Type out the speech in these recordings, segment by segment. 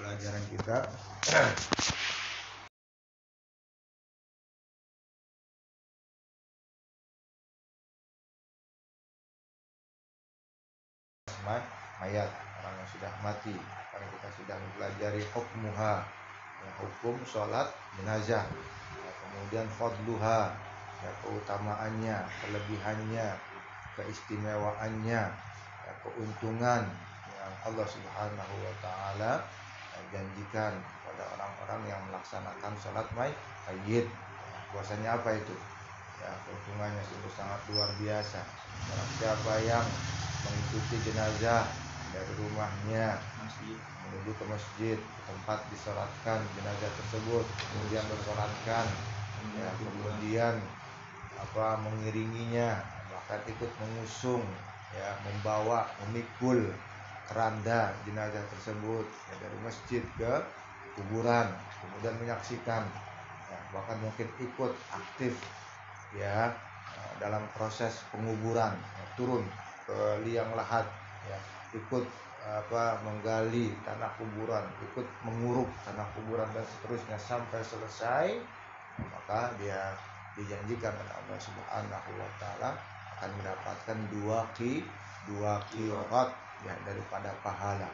pelajaran kita. Mayat orang yang sudah mati. Karena kita sudah mempelajari hukmuha. Ya, hukum sholat jenazah. Ya, kemudian fadluha. Ya, keutamaannya kelebihannya keistimewaannya ya, keuntungan. Yang Allah Subhanahu wa taala janjikan pada orang-orang yang melaksanakan sholat mayit ya, puasanya apa itu? Ya keuntungannya sungguh sangat luar biasa. Siapa yang mengikuti jenazah dari rumahnya menuju ke masjid ke tempat disolatkan jenazah tersebut kemudian bersolatkan ya, kemudian apa mengiringinya bahkan ikut mengusung ya membawa memikul keranda jenazah tersebut ya, dari masjid ke kuburan kemudian menyaksikan ya, bahkan mungkin ikut aktif ya dalam proses penguburan ya, turun ke liang lahat ya ikut apa menggali tanah kuburan, ikut menguruk tanah kuburan dan seterusnya sampai selesai, maka dia dijanjikan oleh Allah Subhanahu wa taala akan mendapatkan dua ki dua kirat ya daripada pahala.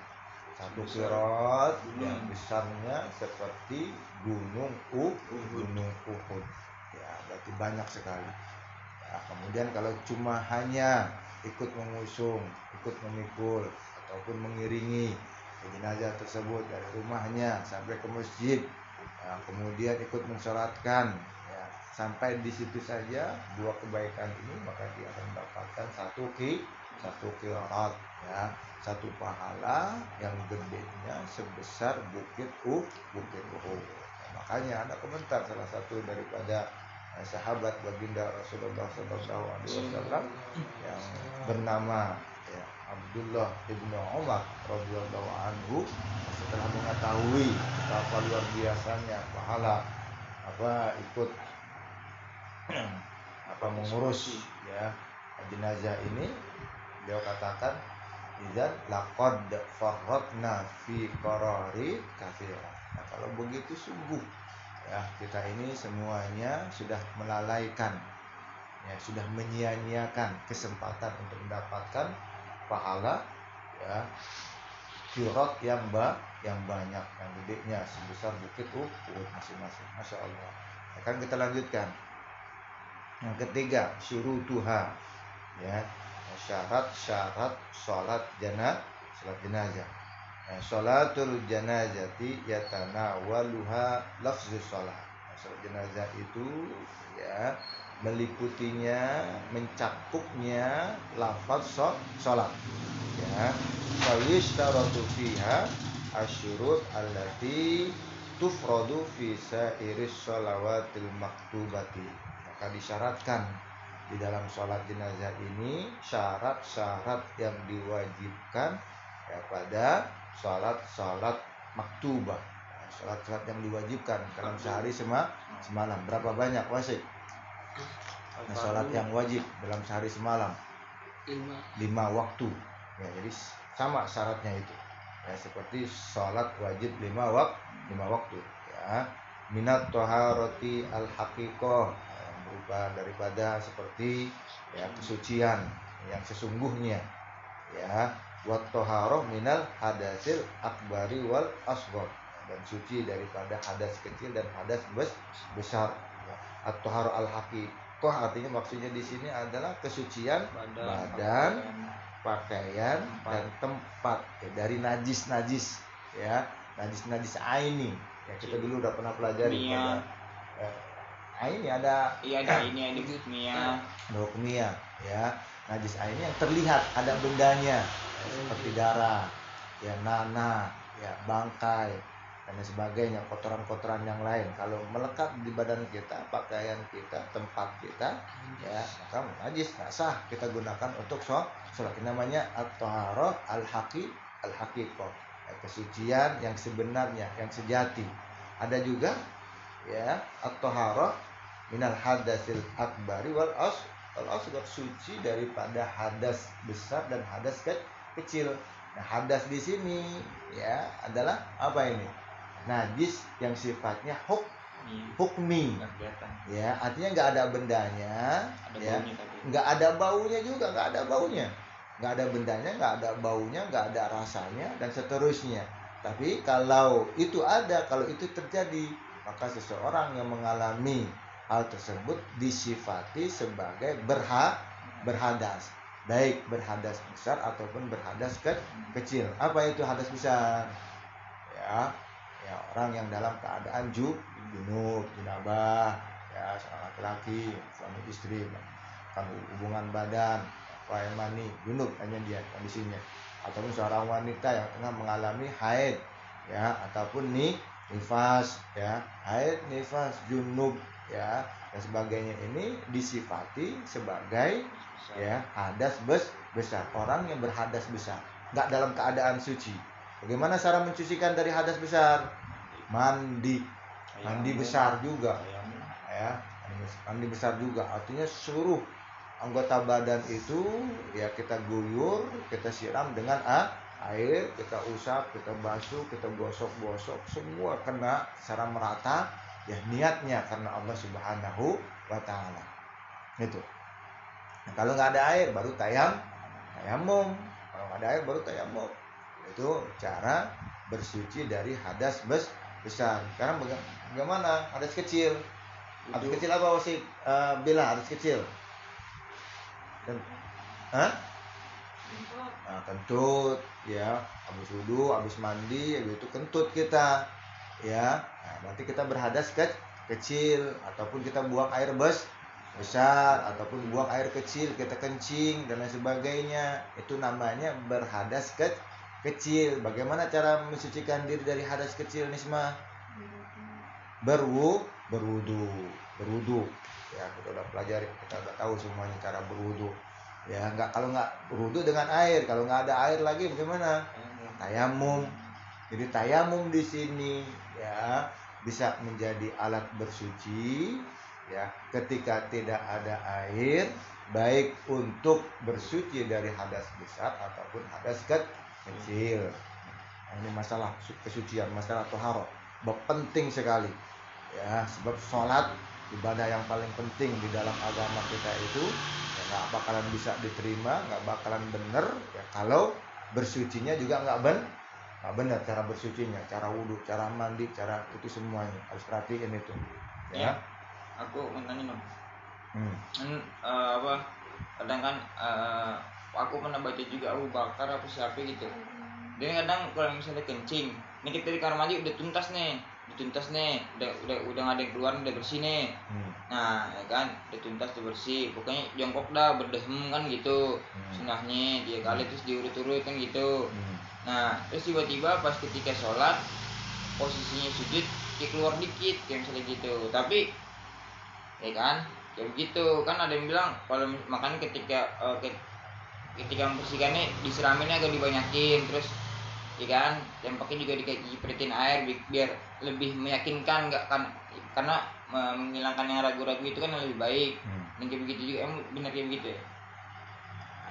Satu kirat yang besarnya seperti gunung Uhud, gunung Uhud. Ya, berarti banyak sekali. Ya, kemudian kalau cuma hanya ikut mengusung, ikut memikul ataupun mengiringi jenazah tersebut dari rumahnya sampai ke masjid. Ya, kemudian ikut mensolatkan sampai di situ saja dua kebaikan ini maka dia akan mendapatkan satu ki satu kirat ya satu pahala yang gedenya sebesar bukit uh bukit Uhud. Nah, makanya ada komentar salah satu daripada sahabat baginda Rasulullah SAW yang bernama ya, Abdullah ibnu Umar radhiyallahu anhu setelah mengetahui betapa luar biasanya pahala apa ikut apa mengurus ya jenazah ini beliau katakan izan laqad farratna fi qarari kafirah nah kalau begitu sungguh ya kita ini semuanya sudah melalaikan ya sudah menyia-nyiakan kesempatan untuk mendapatkan pahala ya kirot yang ba yang banyak yang gedenya sebesar bukit Uhud masing-masing. Masya Allah. Akan kita lanjutkan yang ketiga syurutuha ya syarat-syarat sholat jenazah sholat jenazah Nah, sholatul janazati yatanawaluha lafzus sholat. Nah, sholat jenazah itu ya meliputinya, mencakupnya lafaz sholat. Ya, fayishtaratu fiha asyurut allati tufradu fi sairis sholawatil maktubati. Maka disyaratkan di dalam sholat jenazah ini syarat-syarat yang diwajibkan ya pada sholat-sholat maktubah. Sholat-sholat yang diwajibkan dalam sehari sema semalam. Berapa banyak wasik? Nah, sholat yang wajib dalam sehari semalam. Lima, lima waktu. Ya jadi sama syaratnya itu. Ya seperti sholat wajib lima wak lima waktu. Ya. Minat toharoti al haqiqoh ya, berupa daripada seperti ya kesucian yang sesungguhnya ya. Wat toharoh minal hadasil akbari wal asghar. Dan suci daripada hadas kecil dan hadas besar atau haro al kok artinya maksudnya di sini adalah kesucian badan, badan pakaian, tempat. dan tempat. ya, dari najis najis ya. Najis najis aini ya kita dulu udah pernah pelajari pada eh, aini ada iya ada ini ini mia mia ya najis aini yang terlihat ada bendanya seperti darah, ya nana, ya bangkai dan sebagainya, kotoran-kotoran yang lain. Kalau melekat di badan kita, pakaian kita, tempat kita, ya maka najis, nggak sah kita gunakan untuk sholat. Sholat ini namanya at-taharah al-haqi al-haqiqah. Ya, kesucian yang sebenarnya, yang sejati. Ada juga ya at-taharah minal hadasil akbari wal as wal asghar suci daripada hadas besar dan hadas kecil kecil. Nah, hadas di sini ya adalah apa ini? Najis yang sifatnya huk hukmi. ya artinya nggak ada bendanya Ada ya. nggak ada baunya juga nggak ada baunya. Nggak ada bendanya nggak ada baunya nggak ada rasanya dan seterusnya. Tapi kalau itu ada kalau itu terjadi maka seseorang yang mengalami hal tersebut disifati sebagai berha berhadas. Baik berhadas besar ataupun berhadas ke kecil. Apa itu hadas besar? Ya ya orang yang dalam keadaan ju junub junabah ya seorang laki-laki suami istri kan hubungan badan air mani junub hanya dia kondisinya. Ataupun seorang wanita yang tengah mengalami haid ya ataupun nih nifas ya. Haid nifas junub ya. Dan sebagainya ini disifati sebagai Besar. ya hadas bes besar. Orang yang berhadas besar. Nggak dalam keadaan suci. Bagaimana cara mencucikan dari hadas besar? Mandi. Mandi besar juga. Ya mandi besar juga. Artinya seluruh anggota badan itu ya kita guyur kita siram dengan a- air kita usap kita basuh kita gosok-gosok semua kena secara merata ya niatnya karena Allah Subhanahu wa taala. Itu. Nah, kalau nggak ada air baru tayam tayamum. Kalau nggak ada air baru tayamum. Itu cara bersuci dari hadas bes besar. Sekarang baga- bagaimana? Hadas kecil. Hadas kecil apa sih Eh, bila hadas kecil. Dan Hah? Nah, kentut ya. Habis wudhu habis mandi habis itu kentut kita ya. Nah, nanti kita berhadas ke kecil ataupun kita buang air bes besar ataupun buang air kecil kita kencing dan lain sebagainya. Itu namanya berhadas ke kecil. Bagaimana cara mensucikan diri dari hadas kecil Nisma? Berwu berwudu. Berwudu. Ya kita udah pelajari kita udah tahu semuanya cara berwudu ya nggak kalau nggak berwudu dengan air kalau nggak ada air lagi bagaimana? Ayam. tayamum. Jadi tayamum di sini ya bisa menjadi alat bersuci ya ketika tidak ada air baik untuk bersuci dari hadas besar ataupun hadas ke- kecil. Nah, ini masalah su- kesucian masalah toharo. Bab penting sekali. Ya sebab sholat ibadah yang paling penting di dalam agama kita itu nggak bakalan bisa diterima nggak bakalan bener ya kalau bersucinya juga nggak ben nggak benar cara bersucinya cara wudhu cara mandi cara itu semuanya harus perhatiin itu ya Ya. Aku mau tanya dong. Hmm. Kan eh, apa? Kadang kan eh, aku pernah baca juga Abu Bakar apa siapa gitu. Dia kadang kalau misalnya kencing, ini kita di kamar mandi udah tuntas nih, udah tuntas nih, udah udah udah nggak ada yang keluar, udah bersih nih. Hmm. Nah, ya kan, udah tuntas, udah bersih. Pokoknya jongkok dah, berdehem kan gitu. Hmm. Sunahnya dia kali terus diurut-urut kan gitu. Hmm. Nah, terus tiba-tiba pas ketika sholat posisinya sujud dia keluar dikit kayak misalnya gitu. Tapi ya kan kayak begitu kan ada yang bilang kalau makanya ketika ke- ketika membersihkannya disiraminnya agak dibanyakin terus ya kan? Dampaknya juga dipritin air bi- biar lebih meyakinkan nggak kan karena menghilangkan yang ragu-ragu itu kan lebih baik. Hmm. dan kayak begitu juga emang benar kayak begitu ya?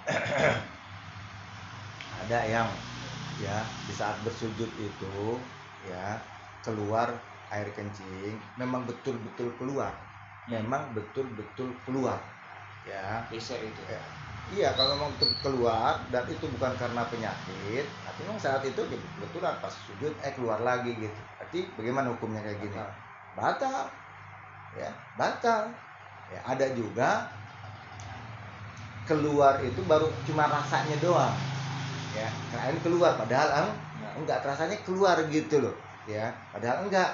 Ada yang ya di saat bersujud itu ya keluar air kencing memang betul-betul keluar. Memang betul-betul keluar ya. Geser itu. Ya. Iya, kalau memang keluar dan itu bukan karena penyakit, tapi memang saat itu ya betulan pas sujud eh keluar lagi gitu. Berarti bagaimana hukumnya kayak gini? Batal. Ya, batal. Ya, ada juga keluar itu baru cuma rasanya doang. Ya, kirain keluar padahal Nah, enggak rasanya keluar gitu loh. Ya, padahal enggak.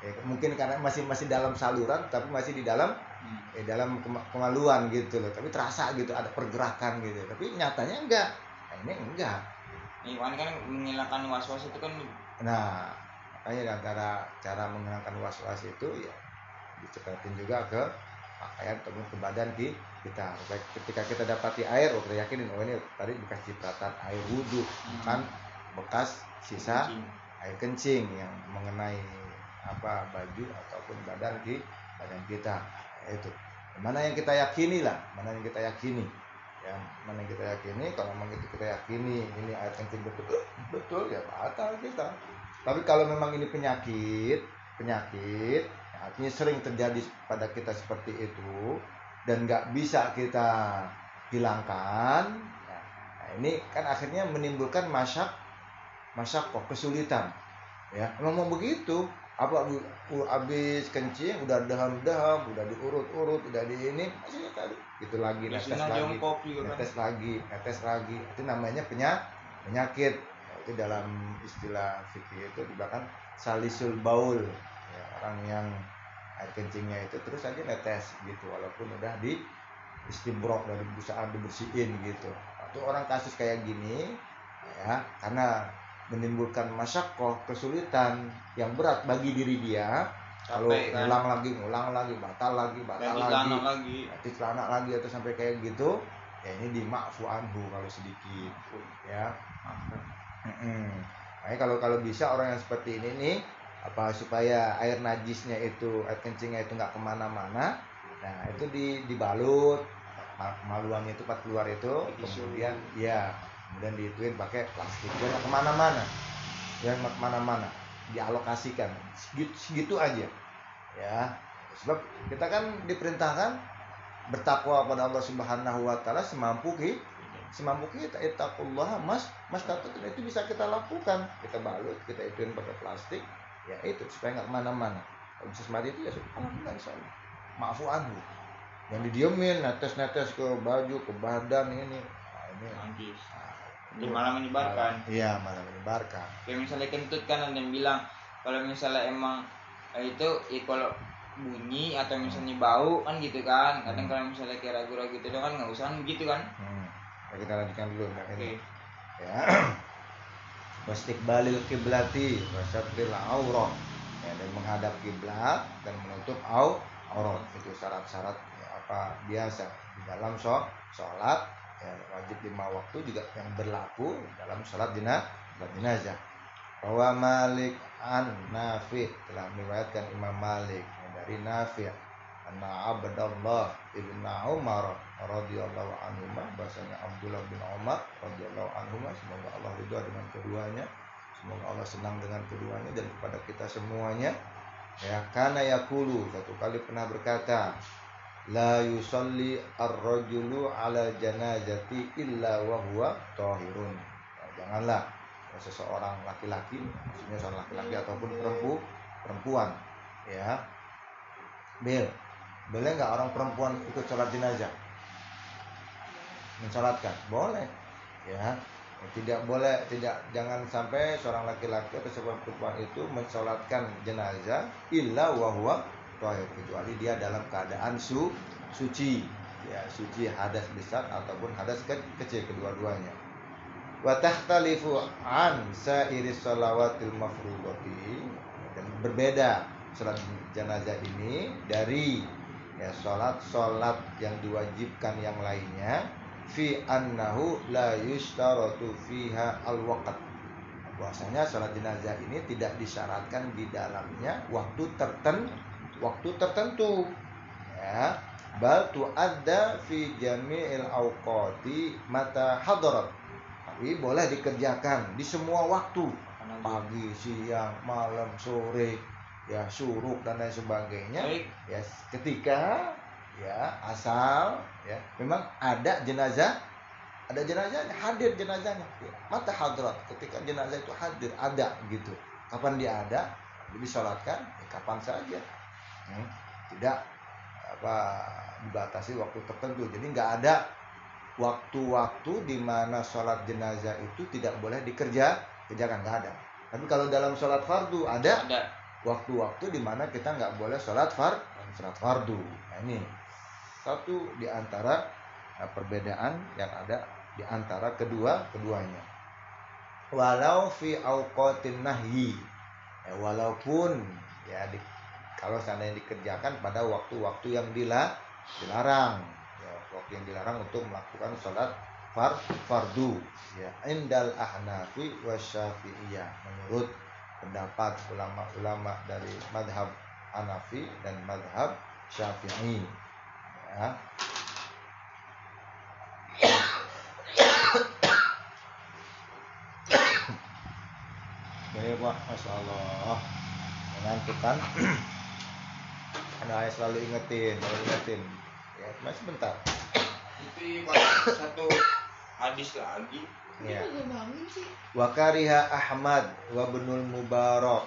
Ya, mungkin karena masih masih dalam saluran tapi masih di dalam hmm. eh, dalam kema- kemaluan gitu loh. Tapi terasa gitu ada pergerakan gitu. Tapi nyatanya enggak. Nah, ini enggak. Iwan kan menghilangkan was-was itu kan nah makanya di antara cara menghilangkan was-was itu ya dicepetin juga ke pakaian ataupun ke badan ki- kita. Baik ketika kita dapati air oh kita yakinin oh ini tadi bekas cipratan air wudhu. Hmm, kan bekas sisa kencing. air kencing yang mengenai apa baju ataupun badan di badan kita itu. Mana yang kita yakini lah mana yang kita yakini. Ya mana yang kita yakini kalau memang itu kita yakini ini air kencing betul betul ya batal kita. Tapi kalau memang ini penyakit penyakit artinya sering terjadi pada kita seperti itu dan nggak bisa kita hilangkan nah ini kan akhirnya menimbulkan masyak masyak kok kesulitan. Ya memang begitu apa habis kencing udah daham-daham udah diurut-urut udah di ini masih tadi. Itu lagi netes lagi. kan. netes lagi netes lagi. Itu namanya penyakit penyakit. Itu dalam istilah fikih itu dibahkan salisul baul. Ya, orang yang air kencingnya itu terus aja netes gitu walaupun udah di istimbrok dari busaan dibersihin gitu. Itu orang kasus kayak gini ya karena menimbulkan masyakoh kesulitan yang berat bagi diri dia. Kalau kan? ulang lagi ngulang lagi batal lagi batal lagi. celana lagi. Ganti celana lagi atau sampai kayak gitu ya ini dimakfu anhu kalau sedikit ya. Nah, kalau kalau bisa orang yang seperti ini nih apa supaya air najisnya itu air kencingnya itu nggak ke mana-mana nah itu di dibalut. Maluannya itu pas keluar itu kemudian ya kemudian diituin pakai plastik. Jangan ke mana-mana. Jangan ke mana-mana. Dialokasikan. Segitu, segitu aja. Ya. Sebab kita kan diperintahkan bertakwa pada Allah Subhanahu wa taala semampu kita semampu kita. Itakullah mas mas itu bisa kita lakukan. Kita balut kita ituin pakai plastik. Ya itu supaya nggak ke mana-mana. Kalau bisa semati itu ya alhamdulillah insya Allah. Maafu anhu yang didiemin netes-netes ke baju ke badan ini. Nah, ini. Anjis. Nah, malah menyebarkan. Iya malah menyebarkan. Kayak misalnya kentut kan ada yang bilang kalau misalnya emang eh, itu ya kalau bunyi atau misalnya bau kan gitu kan. Kadang hmm. kalau misalnya kayak ragu-ragu gitu kan nggak usah gitu kan. Hmm. ya, kita lanjutkan dulu nah, okay. ya. Wastiqbalil kiblati wasatril aurah ya, dan menghadap kiblat dan menutup au aurat. Itu syarat-syarat ya, apa biasa. Di dalam sholat ya, wajib lima waktu juga yang berlaku dalam sholat jenazah jenazah. Bahwa Malik an Nafi telah meriwayatkan Imam Malik ya, dari Nafi anna Abdullah ibn Umar radhiyallahu anhu bahasanya Abdullah bin Umar radhiyallahu anhu semoga Allah ridha dengan keduanya. Semoga Allah senang dengan keduanya dan kepada kita semuanya. Ya karena yakulu satu kali pernah berkata la yusalli ar-rajulu ala janazati illa wa huwa tahirun ya, janganlah seseorang laki-laki maksudnya seorang laki-laki ataupun perempuan perempuan ya Bil boleh nggak orang perempuan ikut sholat jenazah? Mensolatkan, boleh. Ya, tidak boleh, tidak jangan sampai seorang laki-laki atau seorang perempuan itu mensolatkan jenazah illa wahwa tohir kecuali dia dalam keadaan su suci. Ya suci hadas besar ataupun hadas ke kecil kedua-duanya. Wa tahtalifu an sairis salawatil mafrudati. Dan berbeda salat jenazah ini dari ya salat salat yang diwajibkan yang lainnya. Fi annahu la yustaratu fiha al waqt bahwasanya salat jenazah ini tidak disyaratkan di dalamnya waktu tertentu waktu tertentu. Ya bal ada fi jami'il awqati mata hadarat. Tapi boleh dikerjakan di semua waktu. Pagi siang malam sore ya suruk dan lain sebagainya. Baik. ya ketika ya asal ya memang ada jenazah ada jenazahnya hadir jenazahnya. Ya, mata hadrat ketika jenazah itu hadir ada gitu. Kapan dia ada disolatkan ya, kapan saja hmm, tidak apa dibatasi waktu tertentu. Jadi nggak ada waktu-waktu di mana sholat jenazah itu tidak boleh dikerja kerjakan. Nggak ada. Tapi kalau dalam sholat fardu ada, waktu-waktu di mana kita nggak boleh sholat far sholat fardu. Nah ini satu di antara nah, perbedaan yang ada di antara kedua keduanya. Walau fi auqatin nahyi. Ya, walaupun ya di, kalau seandainya dikerjakan pada waktu-waktu yang dilarang. Ya, waktu yang dilarang untuk melakukan sholat far fardu. Ya indal ahnafi wasyafi'iyah menurut pendapat ulama-ulama dari madhab Hanafi dan madhab Syafi'i. Ya. Pak? Masya Allah. Mengantuk kan Anda selalu ingetin selalu ingetin. Ya cuma sebentar. Itu Pak, satu hadis lagi. Ya? Wakariha Ahmad wa Ibnul Mubarak.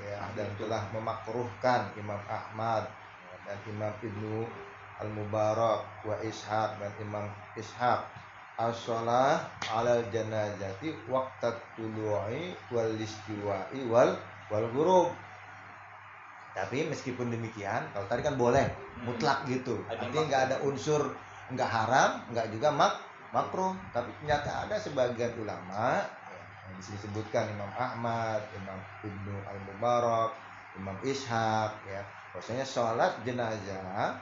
Ya, dan telah memakruhkan Imam Ahmad ya, dan Imam Ibnu Al Mubarak wa Ishaq dan Imam Ishaq. As-shalah ala janazati waqtat tulu'i wal istiwa'i wal wal ghurub tapi meskipun demikian kalau tadi kan boleh mutlak gitu. Artinya nggak ada unsur nggak haram nggak juga mak makruh. Tapi ternyata ada sebagian ulama ya, yang disebutkan Imam Ahmad Imam Ibnu Al Mubarak Imam Ishaq ya. Bahwasanya sholat jenazah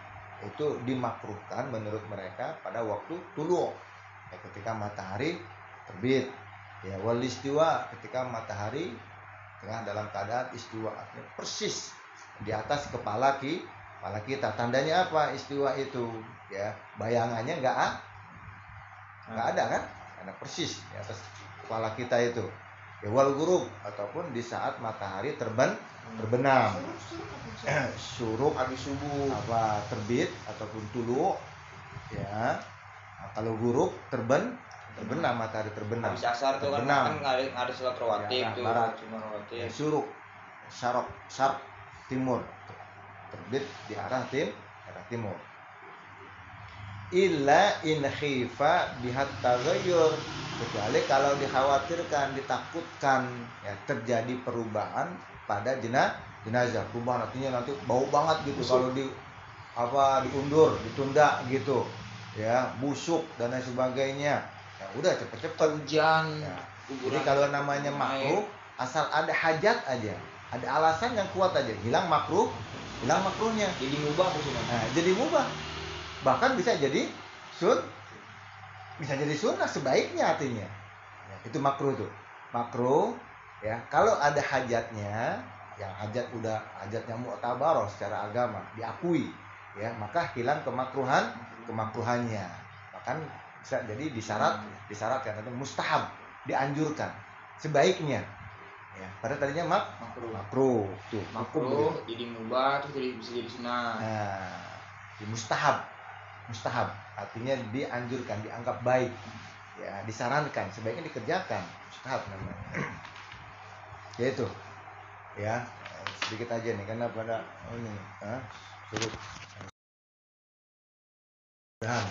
itu dimakruhkan menurut mereka pada waktu tulu ya, ketika matahari terbit. Ya wal istiwa ketika matahari tengah dalam keadaan istiwa. Artinya persis di atas kepala ki kepala kita. Tandanya apa istiwa itu? Ya bayangannya enggak ah nggak ada kan? Ada persis di atas kepala kita itu. Ya wal gurub ataupun di saat matahari terben terbenam. Apa sih? suruk habis subuh. Apa terbit ataupun tulu ya. Nah, kalau gurub terben terbenam matahari terbenam. Habis asar tuh kan Terbenam. kan nggak ada nggak sholat rawatib Ya, tuh barat. cuma ya, suruk syarok syarq timur. Terbit di arah tim arah timur. Illa in khifa bihat tagayyur kecuali kalau dikhawatirkan ditakutkan ya terjadi perubahan pada jenazah jenazah. Perubahan artinya nanti bau banget gitu Busuk. kalau di apa diundur ditunda gitu. Ya busuk dan lain sebagainya. Ya udah cepet-cepet. Hujan Ya. kuburan jadi kalau namanya makruh asal ada hajat aja ada alasan yang kuat aja hilang makruh hilang makruhnya jadi mubah Nah, jadi mubah. Bahkan bisa jadi sun bisa jadi sunnah sebaiknya artinya. Ya, itu makruh tuh. Makruh ya. Kalau ada hajatnya, yang hajat udah hajatnya mu'tabarah secara agama, diakui ya, maka hilang kemakruhan kemakruhannya. Bahkan bisa jadi disyarat disyaratkan atau mustahab, dianjurkan sebaiknya. Ya, pada tadinya mak makruh. makruh tuh. makruh jadi mubah terus jadi bisa jadi sunnah. Nah, di mustahab, mustahab. Artinya dianjurkan, dianggap baik, ya disarankan, sebaiknya dikerjakan, mustahab namanya. ya itu, ya sedikit aja nih karena pada oh ini, ah, suruh. Dan